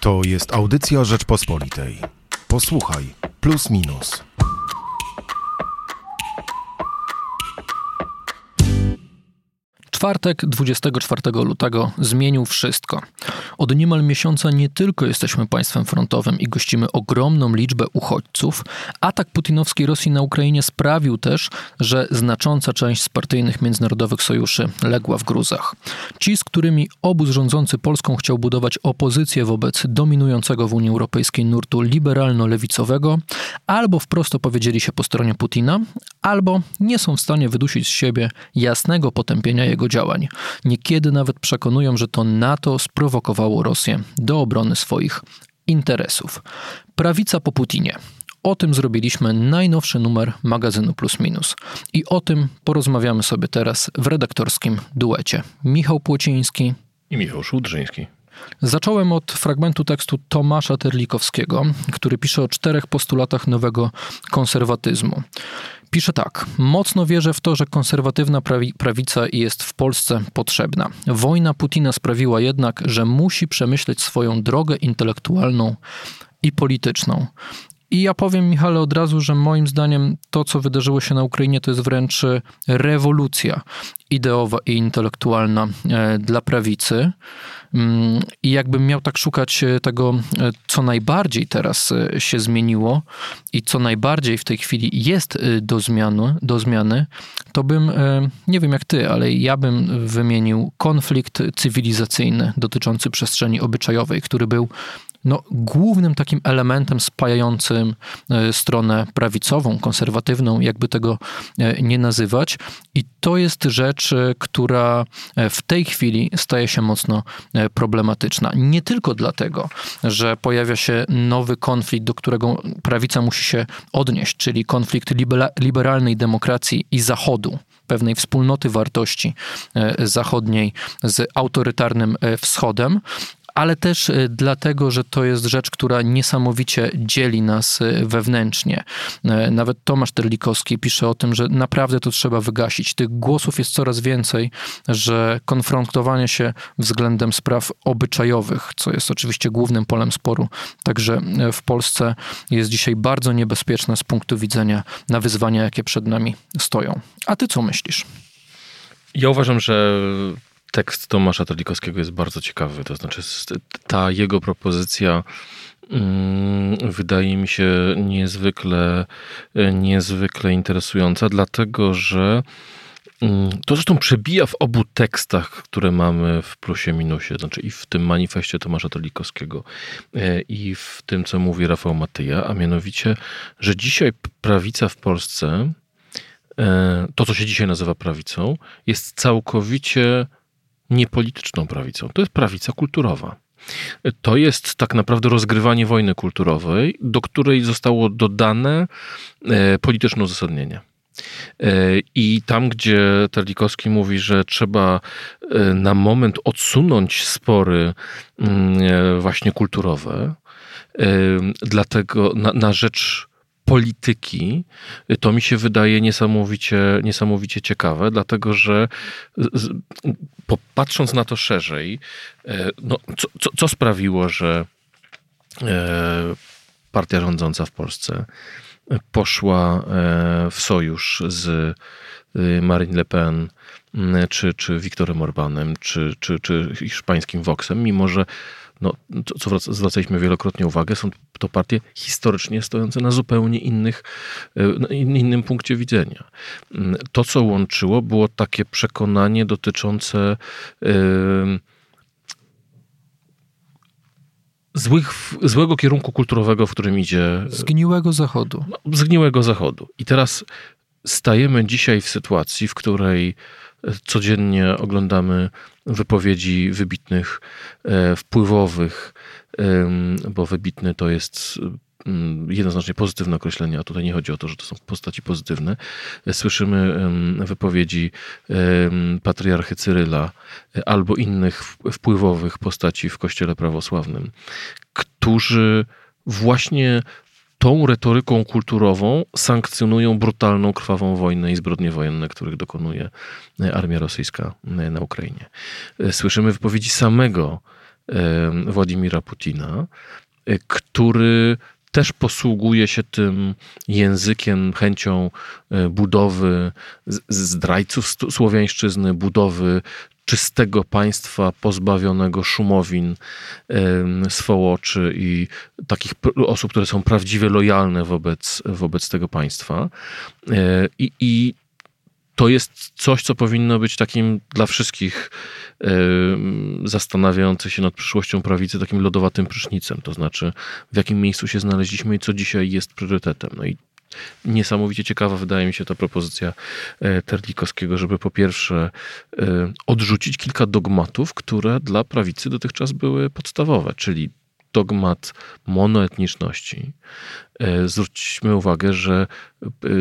To jest audycja Rzeczpospolitej. Posłuchaj, plus minus. Czwartek 24 lutego zmienił wszystko. Od niemal miesiąca nie tylko jesteśmy państwem frontowym i gościmy ogromną liczbę uchodźców, atak putinowskiej Rosji na Ukrainie sprawił też, że znacząca część z partyjnych międzynarodowych sojuszy legła w gruzach. Ci, z którymi obóz rządzący Polską chciał budować opozycję wobec dominującego w Unii Europejskiej nurtu liberalno-lewicowego, albo wprost opowiedzieli się po stronie Putina, albo nie są w stanie wydusić z siebie jasnego potępienia jego działań. Niekiedy nawet przekonują, że to NATO sprowokowało Rosję do obrony swoich interesów. Prawica po Putinie. O tym zrobiliśmy najnowszy numer magazynu Plus Minus. I o tym porozmawiamy sobie teraz w redaktorskim duecie. Michał Płociński i Michał Szudrzyński. Zacząłem od fragmentu tekstu Tomasza Terlikowskiego, który pisze o czterech postulatach nowego konserwatyzmu. Pisze tak: Mocno wierzę w to, że konserwatywna prawi prawica jest w Polsce potrzebna. Wojna Putina sprawiła jednak, że musi przemyśleć swoją drogę intelektualną i polityczną. I ja powiem, Michale, od razu, że moim zdaniem to, co wydarzyło się na Ukrainie, to jest wręcz rewolucja ideowa i intelektualna e, dla prawicy. Mm, I jakbym miał tak szukać e, tego, e, co najbardziej teraz się zmieniło i co najbardziej w tej chwili jest do zmiany, do zmiany to bym, nie wiem jak ty, ale ja bym wymienił konflikt cywilizacyjny dotyczący przestrzeni obyczajowej, który był no, głównym takim elementem spajającym e, stronę prawicową, konserwatywną, jakby tego e, nie nazywać. I to jest rzecz, e, która w tej chwili staje się mocno problematyczna. Nie tylko dlatego, że pojawia się nowy konflikt, do którego prawica musi się odnieść, czyli konflikt liberalnej demokracji i Zachodu pewnej wspólnoty wartości zachodniej z autorytarnym wschodem, ale też e, dlatego, że to jest rzecz, która niesamowicie dzieli nas e, wewnętrznie. E, nawet Tomasz Terlikowski pisze o tym, że naprawdę to trzeba wygasić. Tych głosów jest coraz więcej, że konfrontowanie się względem spraw obyczajowych, co jest oczywiście głównym polem sporu, także w Polsce jest dzisiaj bardzo niebezpieczne z punktu widzenia na wyzwania, jakie przed nami stoją. A ty co myślisz? Ja uważam, że tekst Tomasza Terlikowskiego jest bardzo ciekawy. To znaczy, ta jego propozycja mm, wydaje mi się niezwykle, niezwykle interesująca, dlatego że mm, to zresztą przebija w obu tekstach, które mamy w plusie minusie, znaczy i w tym manifestie Tomasza Tolikowskiego, e, i w tym, co mówi Rafał Matyja, a mianowicie, że dzisiaj prawica w Polsce, e, to co się dzisiaj nazywa prawicą, jest całkowicie niepolityczną prawicą. To jest prawica kulturowa. To jest tak naprawdę rozgrywanie wojny kulturowej, do której zostało dodane e, polityczne uzasadnienie. E, I tam, gdzie Terlikowski mówi, że trzeba e, na moment odsunąć spory mm, właśnie kulturowe, dlatego na, na rzecz polityki, to mi się wydaje niesamowicie, niesamowicie ciekawe, dlatego że patrząc na to szerzej, e, no, co, co, co sprawiło, że e, partia rządząca w Polsce poszła e, w sojusz z Marine Le Pen, czy, czy Wiktorem Orbanem, czy, czy, czy hiszpańskim Voxem, mimo że no, co zwracaliśmy wielokrotnie uwagę, są to partie historycznie stojące na zupełnie innych, e, innym punkcie widzenia. Mm, to, co łączyło, było takie przekonanie dotyczące yy, złych, złego kierunku kulturowego, w którym idzie. Zgniłego Zachodu. No, zgniłego Zachodu. I teraz stajemy dzisiaj w sytuacji, w której codziennie oglądamy wypowiedzi wybitnych, e, wpływowych, bo wybitny to jest jednoznacznie pozytywne określenie, a tutaj nie chodzi o to, że to są postaci pozytywne. Słyszymy wypowiedzi patriarchy Cyryla e, albo innych wpływowych postaci w kościele prawosławnym, którzy właśnie tą retoryką kulturową sankcjonują brutalną, krwawą wojnę i zbrodnie wojenne, których dokonuje e, armia rosyjska e, na Ukrainie. E, słyszymy wypowiedzi samego Władimira Putina, który też posługuje się tym językiem, chęcią budowy zdrajców słowiańszczyzny, budowy czystego państwa pozbawionego szumowin, swołoczy i takich osób, które są prawdziwie lojalne wobec, wobec tego państwa. E, I, I to jest coś, co powinno być takim dla wszystkich zastanawiających się nad przyszłością prawicy takim lodowatym prysznicem. To znaczy, w jakim miejscu się znaleźliśmy i co dzisiaj jest priorytetem. No i Niesamowicie ciekawa wydaje mi się ta propozycja e, Terlikowskiego, żeby po pierwsze e, odrzucić kilka dogmatów, które dla prawicy dotychczas były podstawowe, czyli dogmat monoetniczności. E, zwróćmy uwagę, że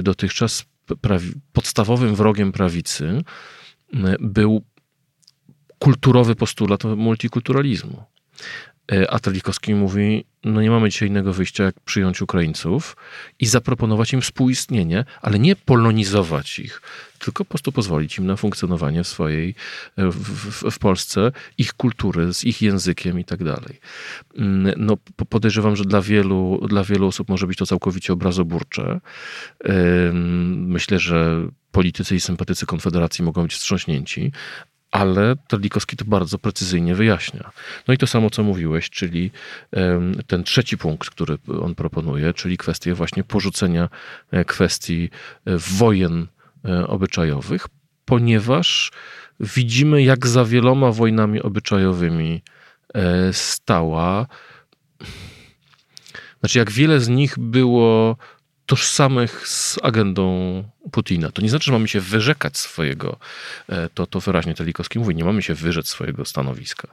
dotychczas podstawowym wrogiem prawicy był kulturowy postulat multikulturalizmu. A Terlikowski mówi, no nie mamy dzisiaj innego wyjścia, jak przyjąć Ukraińców i zaproponować im współistnienie, ale nie polonizować ich, tylko po prostu pozwolić im na funkcjonowanie w swojej, w, w, w Polsce, ich kultury, z ich językiem i tak dalej. Mm, no podejrzewam, że dla wielu, dla wielu osób może być to całkowicie obrazoburcze. Myślę, że politycy i sympatycy Konfederacji mogą być wstrząśnięci, ale Terlikowski to bardzo precyzyjnie wyjaśnia. No i to samo, co mówiłeś, czyli ten trzeci punkt, który on proponuje, czyli kwestię właśnie porzucenia e, kwestii e, wojen e, obyczajowych, ponieważ widzimy, jak za wieloma wojnami obyczajowymi stała. Znaczy, jak wiele z nich było tożsamych z agendą Putina. To nie znaczy, że mamy się wyrzekać swojego, e, to, to wyraźnie Telikowski mówi, nie mamy się wyrzec swojego stanowiska.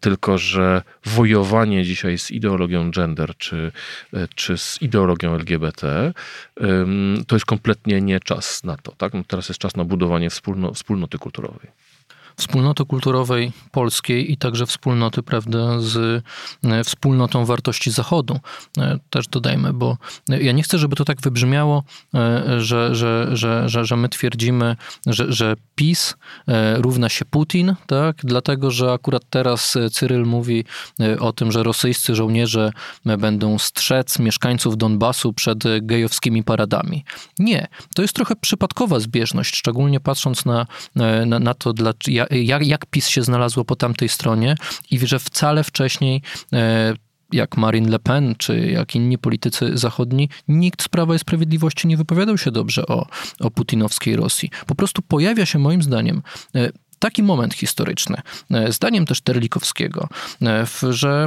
Tylko, że wojowanie dzisiaj z ideologią gender czy, e, czy z ideologią LGBT to jest kompletnie nie czas na to. Tak? No teraz jest czas na budowanie wspólno, wspólnoty kulturowej wspólnoty kulturowej polskiej i także wspólnoty, prawda, z e, wspólnotą wartości Zachodu. E, też dodajmy, bo ja nie chcę, żeby to tak wybrzmiało, e, że, że, że, że, że my twierdzimy, że, że PiS równa się Putin, tak? Dlatego, że akurat teraz Cyryl mówi o tym, że rosyjscy żołnierze będą strzec mieszkańców Donbasu przed gejowskimi paradami. Nie, to jest trochę przypadkowa zbieżność, szczególnie patrząc na, na, na to, dla, jak, jak PiS się znalazło po tamtej stronie i że wcale wcześniej e, jak Marine Le Pen, czy jak inni politycy zachodni, nikt z Prawa i Sprawiedliwości nie wypowiadał się dobrze o, o putinowskiej Rosji. Po prostu pojawia się moim zdaniem e, taki moment historyczny, e, zdaniem też Terlikowskiego, że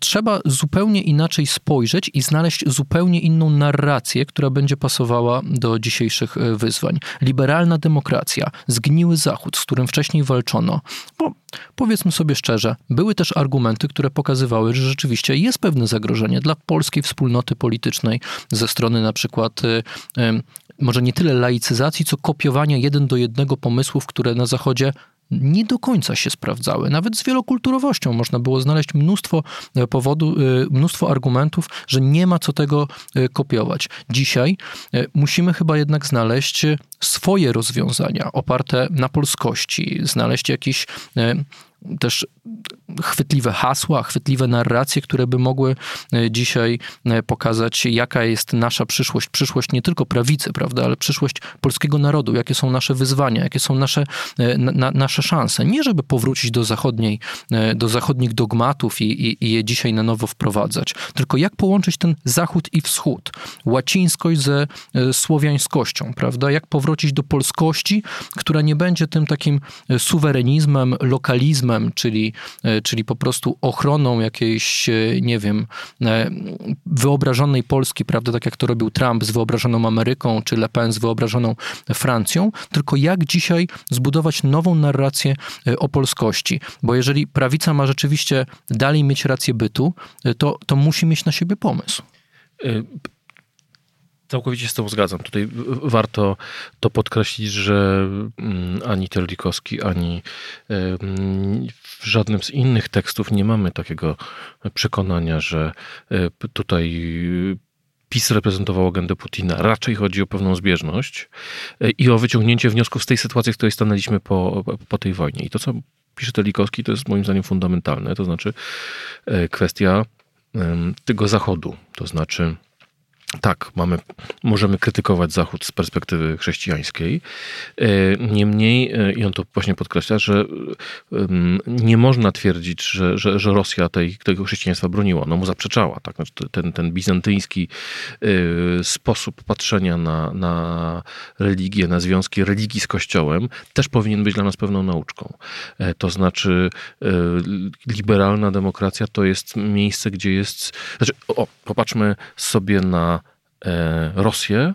trzeba zupełnie inaczej spojrzeć i znaleźć zupełnie inną narrację, która będzie pasowała do dzisiejszych e, wyzwań. Liberalna demokracja, zgniły Zachód, z którym wcześniej walczono, bo powiedzmy sobie szczerze, były też argumenty, które pokazywały, że rzeczywiście jest pewne zagrożenie dla polskiej wspólnoty politycznej ze strony na przykład e, e, może nie tyle laicyzacji, co kopiowania jeden do jednego pomysłów, które na Zachodzie nie do końca się sprawdzały. Nawet z wielokulturowością można było znaleźć mnóstwo e, powodu, e, mnóstwo argumentów, że nie ma co tego e, kopiować. Dzisiaj musimy chyba jednak znaleźć swoje rozwiązania oparte na polskości, znaleźć jakiś też chwytliwe hasła, chwytliwe narracje, które by mogły e, dzisiaj e, pokazać, jaka jest nasza przyszłość, przyszłość nie tylko prawicy, prawda, ale przyszłość polskiego narodu, jakie są nasze wyzwania, jakie są nasze, e, na, nasze szanse. Nie żeby powrócić do zachodniej, do zachodnich dogmatów i, i, i je dzisiaj na nowo wprowadzać, tylko jak połączyć ten zachód i wschód, łacińskość ze słowiańskością, prawda, jak powrócić do polskości, która nie będzie tym takim suwerenizmem, lokalizmem, czyli E, czyli po prostu ochroną jakiejś, e, nie wiem, e, wyobrażonej Polski, prawda, tak jak to robił Trump z wyobrażoną Ameryką, czy Le Pen z wyobrażoną Francją, tylko jak dzisiaj zbudować nową narrację o polskości. Bo jeżeli prawica ma rzeczywiście dalej mieć rację bytu, to, to musi mieć na siebie pomysł. Całkowicie z tą zgadzam. Tutaj warto to podkreślić, że mm, ani Terlikowski, ani w żadnym z innych tekstów nie mamy takiego przekonania, że e, tutaj PiS reprezentował agendę Putina. Raczej chodzi o pewną zbieżność e, i o wyciągnięcie wniosków z tej sytuacji, w której stanęliśmy po, po tej wojnie. I to, co pisze Telikowski, to jest moim zdaniem fundamentalne, to znaczy kwestia tego zachodu, to znaczy tak, mamy, możemy krytykować Zachód z perspektywy chrześcijańskiej. E, niemniej, e, i on to właśnie podkreśla, że nie można twierdzić, że, że, że Rosja tej, tego chrześcijaństwa broniła. No mu zaprzeczała. Tak? Znaczy, ten, ten bizantyjski e, sposób patrzenia na, na religię, na związki religii z Kościołem też powinien być dla nas pewną nauczką. To znaczy, liberalna demokracja to jest miejsce, gdzie jest. Znaczy, o, popatrzmy sobie na Rosję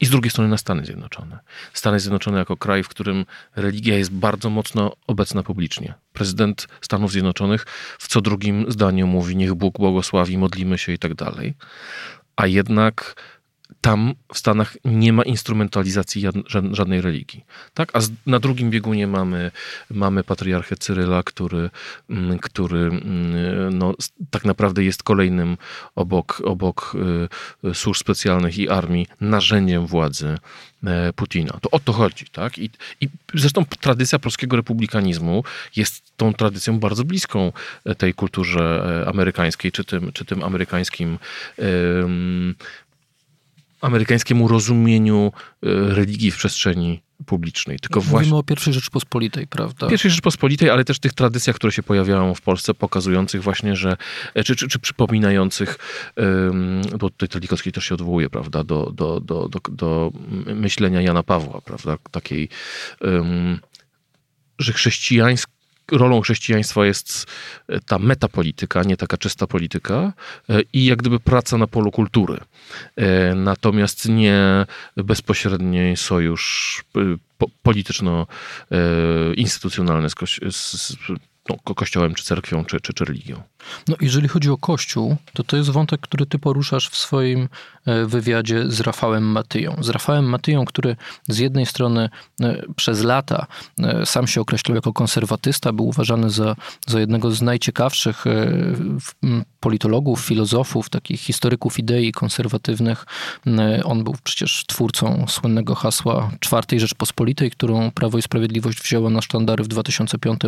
i z drugiej strony na Stany Zjednoczone. Stany Zjednoczone jako kraj, w którym religia jest bardzo mocno obecna publicznie. Prezydent Stanów Zjednoczonych w co drugim zdaniu mówi: Niech Bóg błogosławi, modlimy się i tak dalej. A jednak tam w Stanach nie ma instrumentalizacji żadnej religii. Tak? A na drugim biegunie mamy, mamy patriarchę Cyryla, który, mm, który mm, no, tak naprawdę jest kolejnym obok, obok y, służb specjalnych i armii narzędziem władzy e, Putina. To o to chodzi. Tak? I, I zresztą tradycja polskiego republikanizmu jest tą tradycją bardzo bliską e, tej kulturze e, amerykańskiej, czy tym, czy tym amerykańskim amerykańskiemu rozumieniu e, religii w przestrzeni publicznej. Tylko Mówimy właśnie... o pierwszej Rzeczpospolitej, prawda? Pierwszej Rzeczpospolitej, ale też tych tradycjach, które się pojawiają w Polsce, pokazujących właśnie, że, e, czy, czy, czy przypominających, bo tutaj Telikowski też się odwołuje, prawda, do, do, do, do, do myślenia Jana Pawła, prawda, takiej, że chrześcijańskie rolą chrześcijaństwa jest e, ta metapolityka, nie taka czysta polityka e, i jak gdyby praca na polu kultury. E, natomiast nie bezpośredni sojusz polityczno-instytucjonalny z, z no, kościołem, czy cerkwią, czy, czy, czy religią. No, jeżeli chodzi o Kościół, to to jest wątek, który ty poruszasz w swoim e, wywiadzie z Rafałem Matyją. Z Rafałem Matyją, który z jednej strony e, przez lata e, sam się określał jako konserwatysta, był uważany za, za jednego z najciekawszych politologów, filozofów, takich historyków idei konserwatywnych. On był przecież twórcą słynnego hasła czwartej Rzeczpospolitej, którą Prawo i Sprawiedliwość wzięło na sztandary w 2005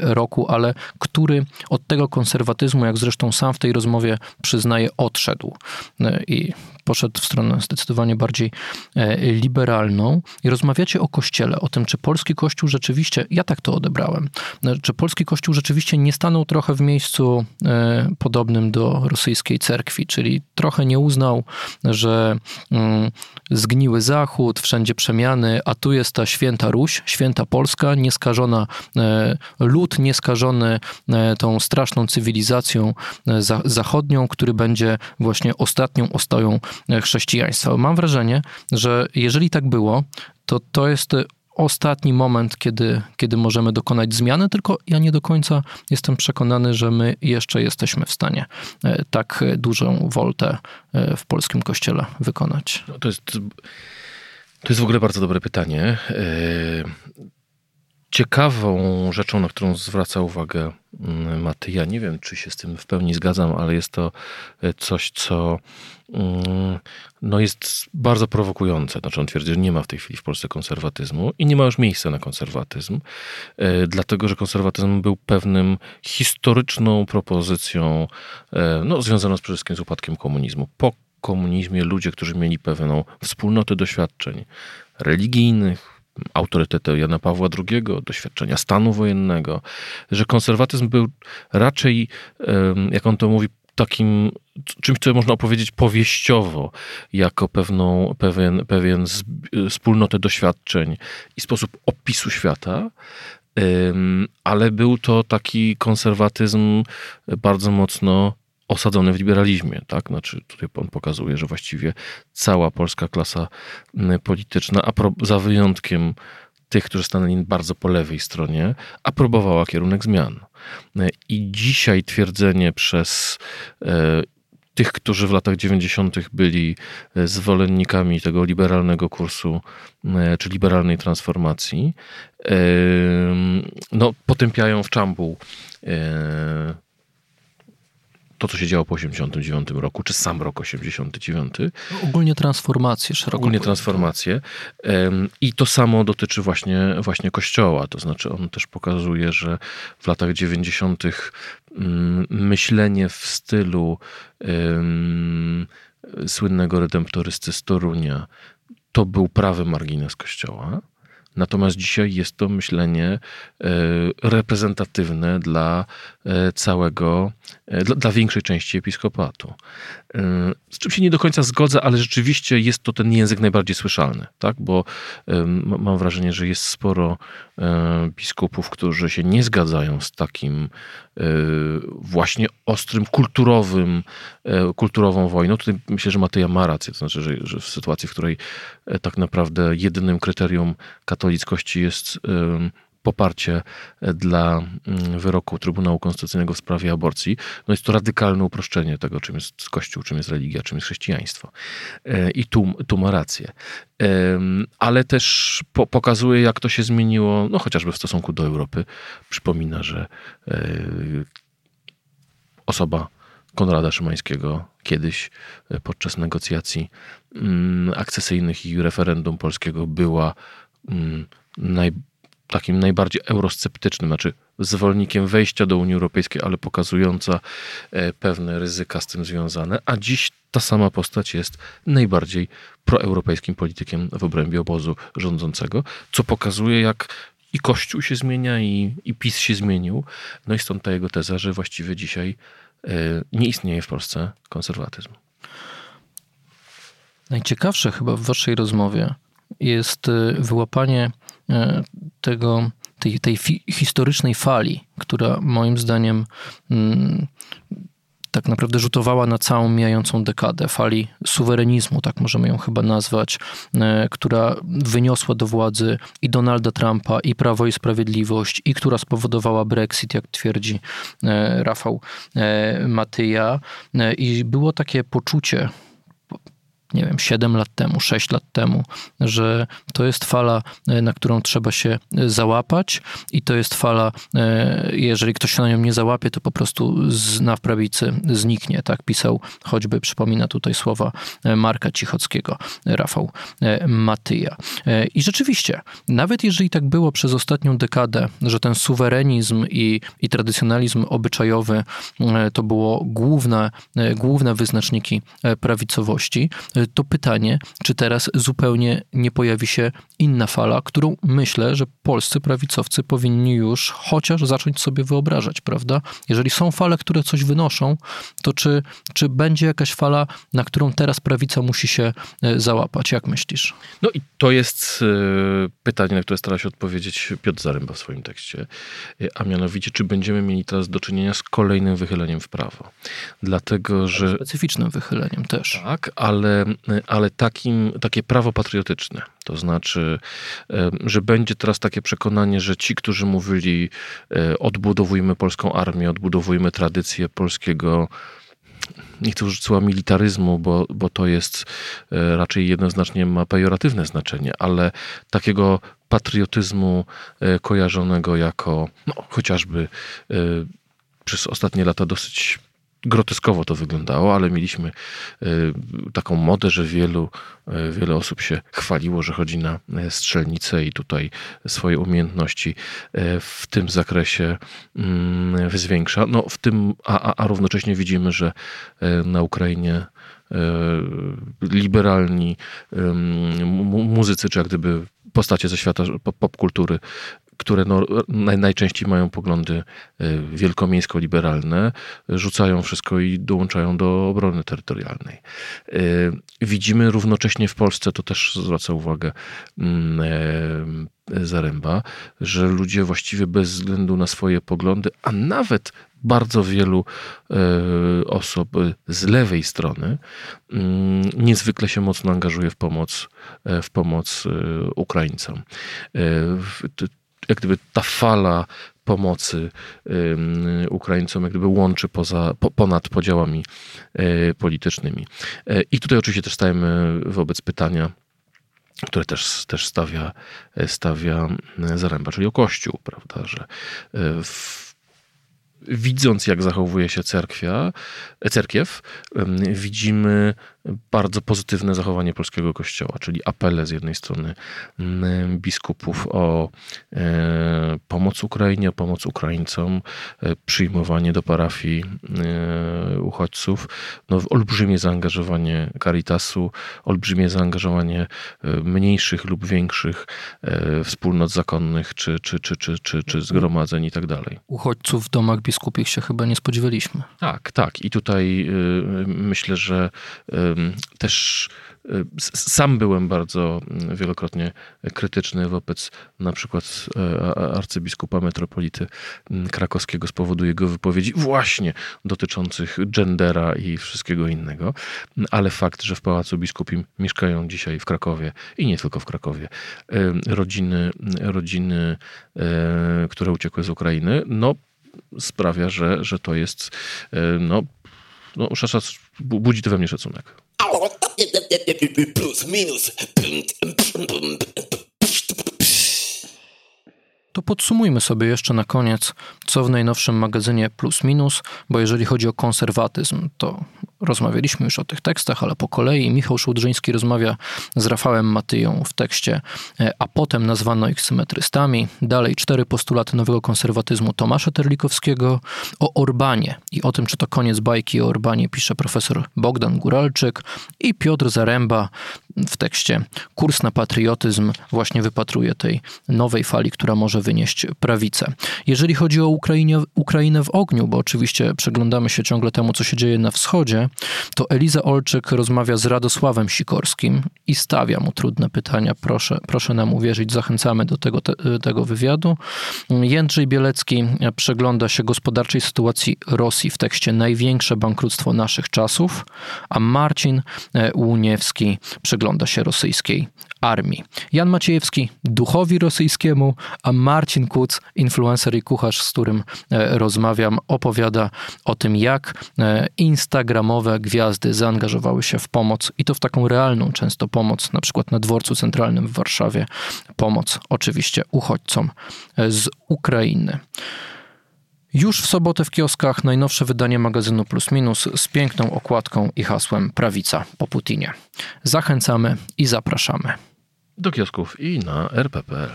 roku, ale który od tego konserwatyzmu konserwatyzmu, jak zresztą sam w tej rozmowie przyznaje, odszedł. E, i poszedł w stronę zdecydowanie bardziej e, liberalną. I rozmawiacie o kościele, o tym, czy polski kościół rzeczywiście, ja tak to odebrałem, e, czy polski kościół rzeczywiście nie stanął trochę w miejscu podobnym do rosyjskiej cerkwi, czyli trochę nie uznał, że mm, zgniły Zachód, wszędzie przemiany, a tu jest ta święta Ruś, święta Polska, nieskażona lud, nieskażony tą straszną cywilizacją, e, zachodnią, który będzie właśnie ostatnią ostoją e, chrześcijaństwa. Mam wrażenie, że jeżeli tak było, to to jest ostatni moment, kiedy, kiedy możemy dokonać zmiany, tylko ja nie do końca jestem przekonany, że my jeszcze jesteśmy w stanie e, tak dużą woltę w polskim kościele wykonać. No to, jest, to jest w ogóle bardzo dobre pytanie. Ciekawą rzeczą, na którą zwraca uwagę mm, Maty, ja nie wiem, czy się z tym w pełni zgadzam, ale jest to e, coś, co mm, no jest bardzo prowokujące. Znaczy on twierdzi, że nie ma w tej chwili w Polsce konserwatyzmu i nie ma już miejsca na konserwatyzm, e, dlatego że konserwatyzm był pewnym historyczną propozycją, e, no, związaną przede wszystkim z upadkiem komunizmu. Po komunizmie ludzie, którzy mieli pewną wspólnotę doświadczeń religijnych, autorytetu Jana Pawła II, doświadczenia stanu wojennego, że konserwatyzm był raczej, jak on to mówi, takim czymś, co można opowiedzieć powieściowo, jako pewną, pewien, pewien wspólnotę doświadczeń i sposób opisu świata, ale był to taki konserwatyzm bardzo mocno osadzony w liberalizmie, tak? Znaczy, tutaj on pokazuje, że właściwie cała polska klasa polityczna, a za wyjątkiem tych, którzy stanęli bardzo po lewej stronie, aprobowała kierunek zmian. E, I dzisiaj twierdzenie przez e, tych, którzy w latach 90. byli e, zwolennikami tego liberalnego kursu, czy liberalnej transformacji, no, potępiają w czambuł to, co się działo po 89 roku, czy sam rok 89. Ogólnie transformacje szeroko. Ogólnie transformacje. I to samo dotyczy właśnie, właśnie Kościoła. To znaczy on też pokazuje, że w latach 90. Mm, myślenie w stylu um, słynnego redemptorysty z Torunia to był prawy margines Kościoła. Natomiast dzisiaj jest to myślenie e, reprezentatywne dla całego, e, dla, dla większej części episkopatu. Z czym się nie do końca zgodzę, ale rzeczywiście jest to ten język najbardziej słyszalny, tak? bo mam wrażenie, że jest sporo biskupów, którzy się nie zgadzają z takim właśnie ostrym, kulturowym, kulturową wojną. Tutaj myślę, że Mateja ma rację, to znaczy, że, że w sytuacji, w której tak naprawdę jedynym kryterium katolickości jest poparcie dla mm, wyroku Trybunału Konstytucyjnego w sprawie aborcji, no jest to radykalne uproszczenie tego, czym jest Kościół, czym jest religia, czym jest chrześcijaństwo. E, I tu, tu ma rację. Ale też po, pokazuje, jak to się zmieniło, no chociażby w stosunku do Europy. Przypomina, że e, osoba Konrada Szymańskiego kiedyś e, podczas negocjacji mm, akcesyjnych i referendum polskiego była mm, naj, takim najbardziej eurosceptycznym, znaczy zwolennikiem wejścia do Unii Europejskiej, ale pokazująca e, pewne ryzyka z tym związane, a dziś ta sama postać jest najbardziej proeuropejskim politykiem w obrębie obozu rządzącego, co pokazuje, jak i Kościół się zmienia, i, i PiS się zmienił. No i stąd ta jego teza, że właściwie dzisiaj e, nie istnieje w Polsce konserwatyzm. Najciekawsze chyba w waszej rozmowie jest e, wyłapanie tego, tej, tej fi, historycznej fali, która moim zdaniem mm, tak naprawdę rzutowała na całą mijającą dekadę, fali suwerenizmu, tak możemy ją chyba nazwać, e, która wyniosła do władzy i Donalda Trumpa, i Prawo i Sprawiedliwość, i która spowodowała Brexit, jak twierdzi e, Rafał Matyja. I było takie poczucie, nie wiem, 7 lat temu, 6 lat temu, że to jest fala, e, na którą trzeba się e, załapać i to jest fala, e, jeżeli ktoś się na nią nie załapie, to po prostu z, na prawicy zniknie. Tak pisał choćby, przypomina tutaj słowa Marka Cichockiego, Rafał Matyja. I rzeczywiście, nawet jeżeli tak było przez ostatnią dekadę, że ten suwerenizm i, i tradycjonalizm obyczajowy to było główne, główne wyznaczniki prawicowości, to pytanie, czy teraz zupełnie nie pojawi się inna fala, którą myślę, że polscy prawicowcy powinni już chociaż zacząć sobie wyobrażać, prawda? Jeżeli są fale, które coś wynoszą, to czy, czy będzie jakaś fala, na którą teraz prawica musi się e, załapać? Jak myślisz? No i to jest e, pytanie, na które stara się odpowiedzieć Piotr Zaręba w swoim tekście, e, a mianowicie, czy będziemy mieli teraz do czynienia z kolejnym wychyleniem w prawo? Dlatego, że... Specyficznym wychyleniem też. Tak, ale ale takim, takie prawo patriotyczne. To znaczy, że będzie teraz takie przekonanie, że ci, którzy mówili e, odbudowujmy polską armię, odbudowujmy tradycję polskiego nie chcę użyć słowa militaryzmu, bo, bo to jest e, raczej jednoznacznie ma pejoratywne znaczenie, ale takiego patriotyzmu e, kojarzonego jako no, chociażby przez ostatnie lata dosyć groteskowo to wyglądało, ale mieliśmy e, taką modę, że wielu, e, wiele osób się chwaliło, że chodzi na e, strzelnicę i tutaj swoje umiejętności w tym zakresie mm, zwiększa. No, w tym, a, a równocześnie widzimy, że na Ukrainie liberalni muzycy, czy jak gdyby postacie ze świata popkultury które no, naj, najczęściej mają poglądy y, wielkomiejsko-liberalne, rzucają wszystko i dołączają do obrony terytorialnej. Y, widzimy równocześnie w Polsce, to też zwraca uwagę mm, e, Zaręba, że ludzie właściwie bez względu na swoje poglądy, a nawet bardzo wielu e, osób z lewej strony mm, niezwykle się mocno angażuje w pomoc, e, w pomoc Ukraińcom jak gdyby ta fala pomocy Ukraińcom jak gdyby łączy poza, po, ponad podziałami e, politycznymi. E, I tutaj oczywiście też stajemy wobec pytania, które też, też stawia, stawia Zaręba, czyli o Kościół, prawda, że w widząc, jak zachowuje się cerkwia, cerkiew, widzimy bardzo pozytywne zachowanie polskiego kościoła, czyli apele z jednej strony biskupów o e, pomoc Ukrainie, o pomoc Ukraińcom, e, przyjmowanie do parafii e, uchodźców, no, olbrzymie zaangażowanie Caritasu, olbrzymie zaangażowanie mniejszych lub większych wspólnot zakonnych, czy, czy, czy, czy, czy, czy zgromadzeń i tak dalej. Uchodźców w domach biskupich się chyba nie spodziewaliśmy. Tak, tak. I tutaj myślę, że też y, sam byłem bardzo mm, wielokrotnie krytyczny wobec na przykład e, arcybiskupa metropolity mm, krakowskiego z powodu jego wypowiedzi właśnie dotyczących gendera i wszystkiego innego, ale fakt, że w Pałacu Biskupim mieszkają dzisiaj w Krakowie i nie tylko w Krakowie rodziny, rodziny e, które uciekły z Ukrainy, no sprawia, że, że to jest e, no, no, budzi to we mnie szacunek. Plus, minus. To podsumujmy sobie jeszcze na koniec, co w najnowszym magazynie Plus Minus, bo jeżeli chodzi o konserwatyzm, to rozmawialiśmy już o tych tekstach, ale po kolei Michał Szołdrzyński rozmawia z Rafałem Matyją w tekście, e, a potem nazwano ich symetrystami. Dalej cztery postulaty nowego konserwatyzmu Tomasza Terlikowskiego o Orbanie i o tym, czy to koniec bajki o Orbanie pisze profesor Bogdan Guralczyk i Piotr Zaręba w tekście Kurs na patriotyzm właśnie wypatruje tej nowej fali, która może wynieść prawicę. Jeżeli chodzi o Ukrainie, Ukrainę w ogniu, bo oczywiście przeglądamy się ciągle temu, co się dzieje na wschodzie, to Eliza Olczyk rozmawia z Radosławem Sikorskim i stawia mu trudne pytania. Proszę, proszę nam uwierzyć, zachęcamy do tego, te, tego wywiadu. Jędrzej Bielecki przegląda się gospodarczej sytuacji Rosji w tekście Największe bankructwo naszych czasów, a Marcin Łuniewski przegląda się rosyjskiej armii. Jan Maciejewski duchowi rosyjskiemu, a Marcin Kuc, influencer i kucharz, z którym e, rozmawiam, opowiada o tym, jak e, instagramowe gwiazdy zaangażowały się w pomoc i to w taką realną często pomoc, na przykład na dworcu centralnym w Warszawie, pomoc oczywiście uchodźcom e, z Ukrainy. Już w sobotę w kioskach najnowsze wydanie magazynu Plus Minus z piękną okładką i hasłem Prawica po Putinie. Zachęcamy i zapraszamy. Do kiosków i na rpp.pl.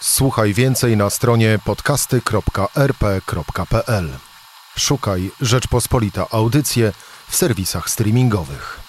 Słuchaj więcej na stronie podcasty.rp.pl. Szukaj Rzeczpospolita Audycje w serwisach streamingowych.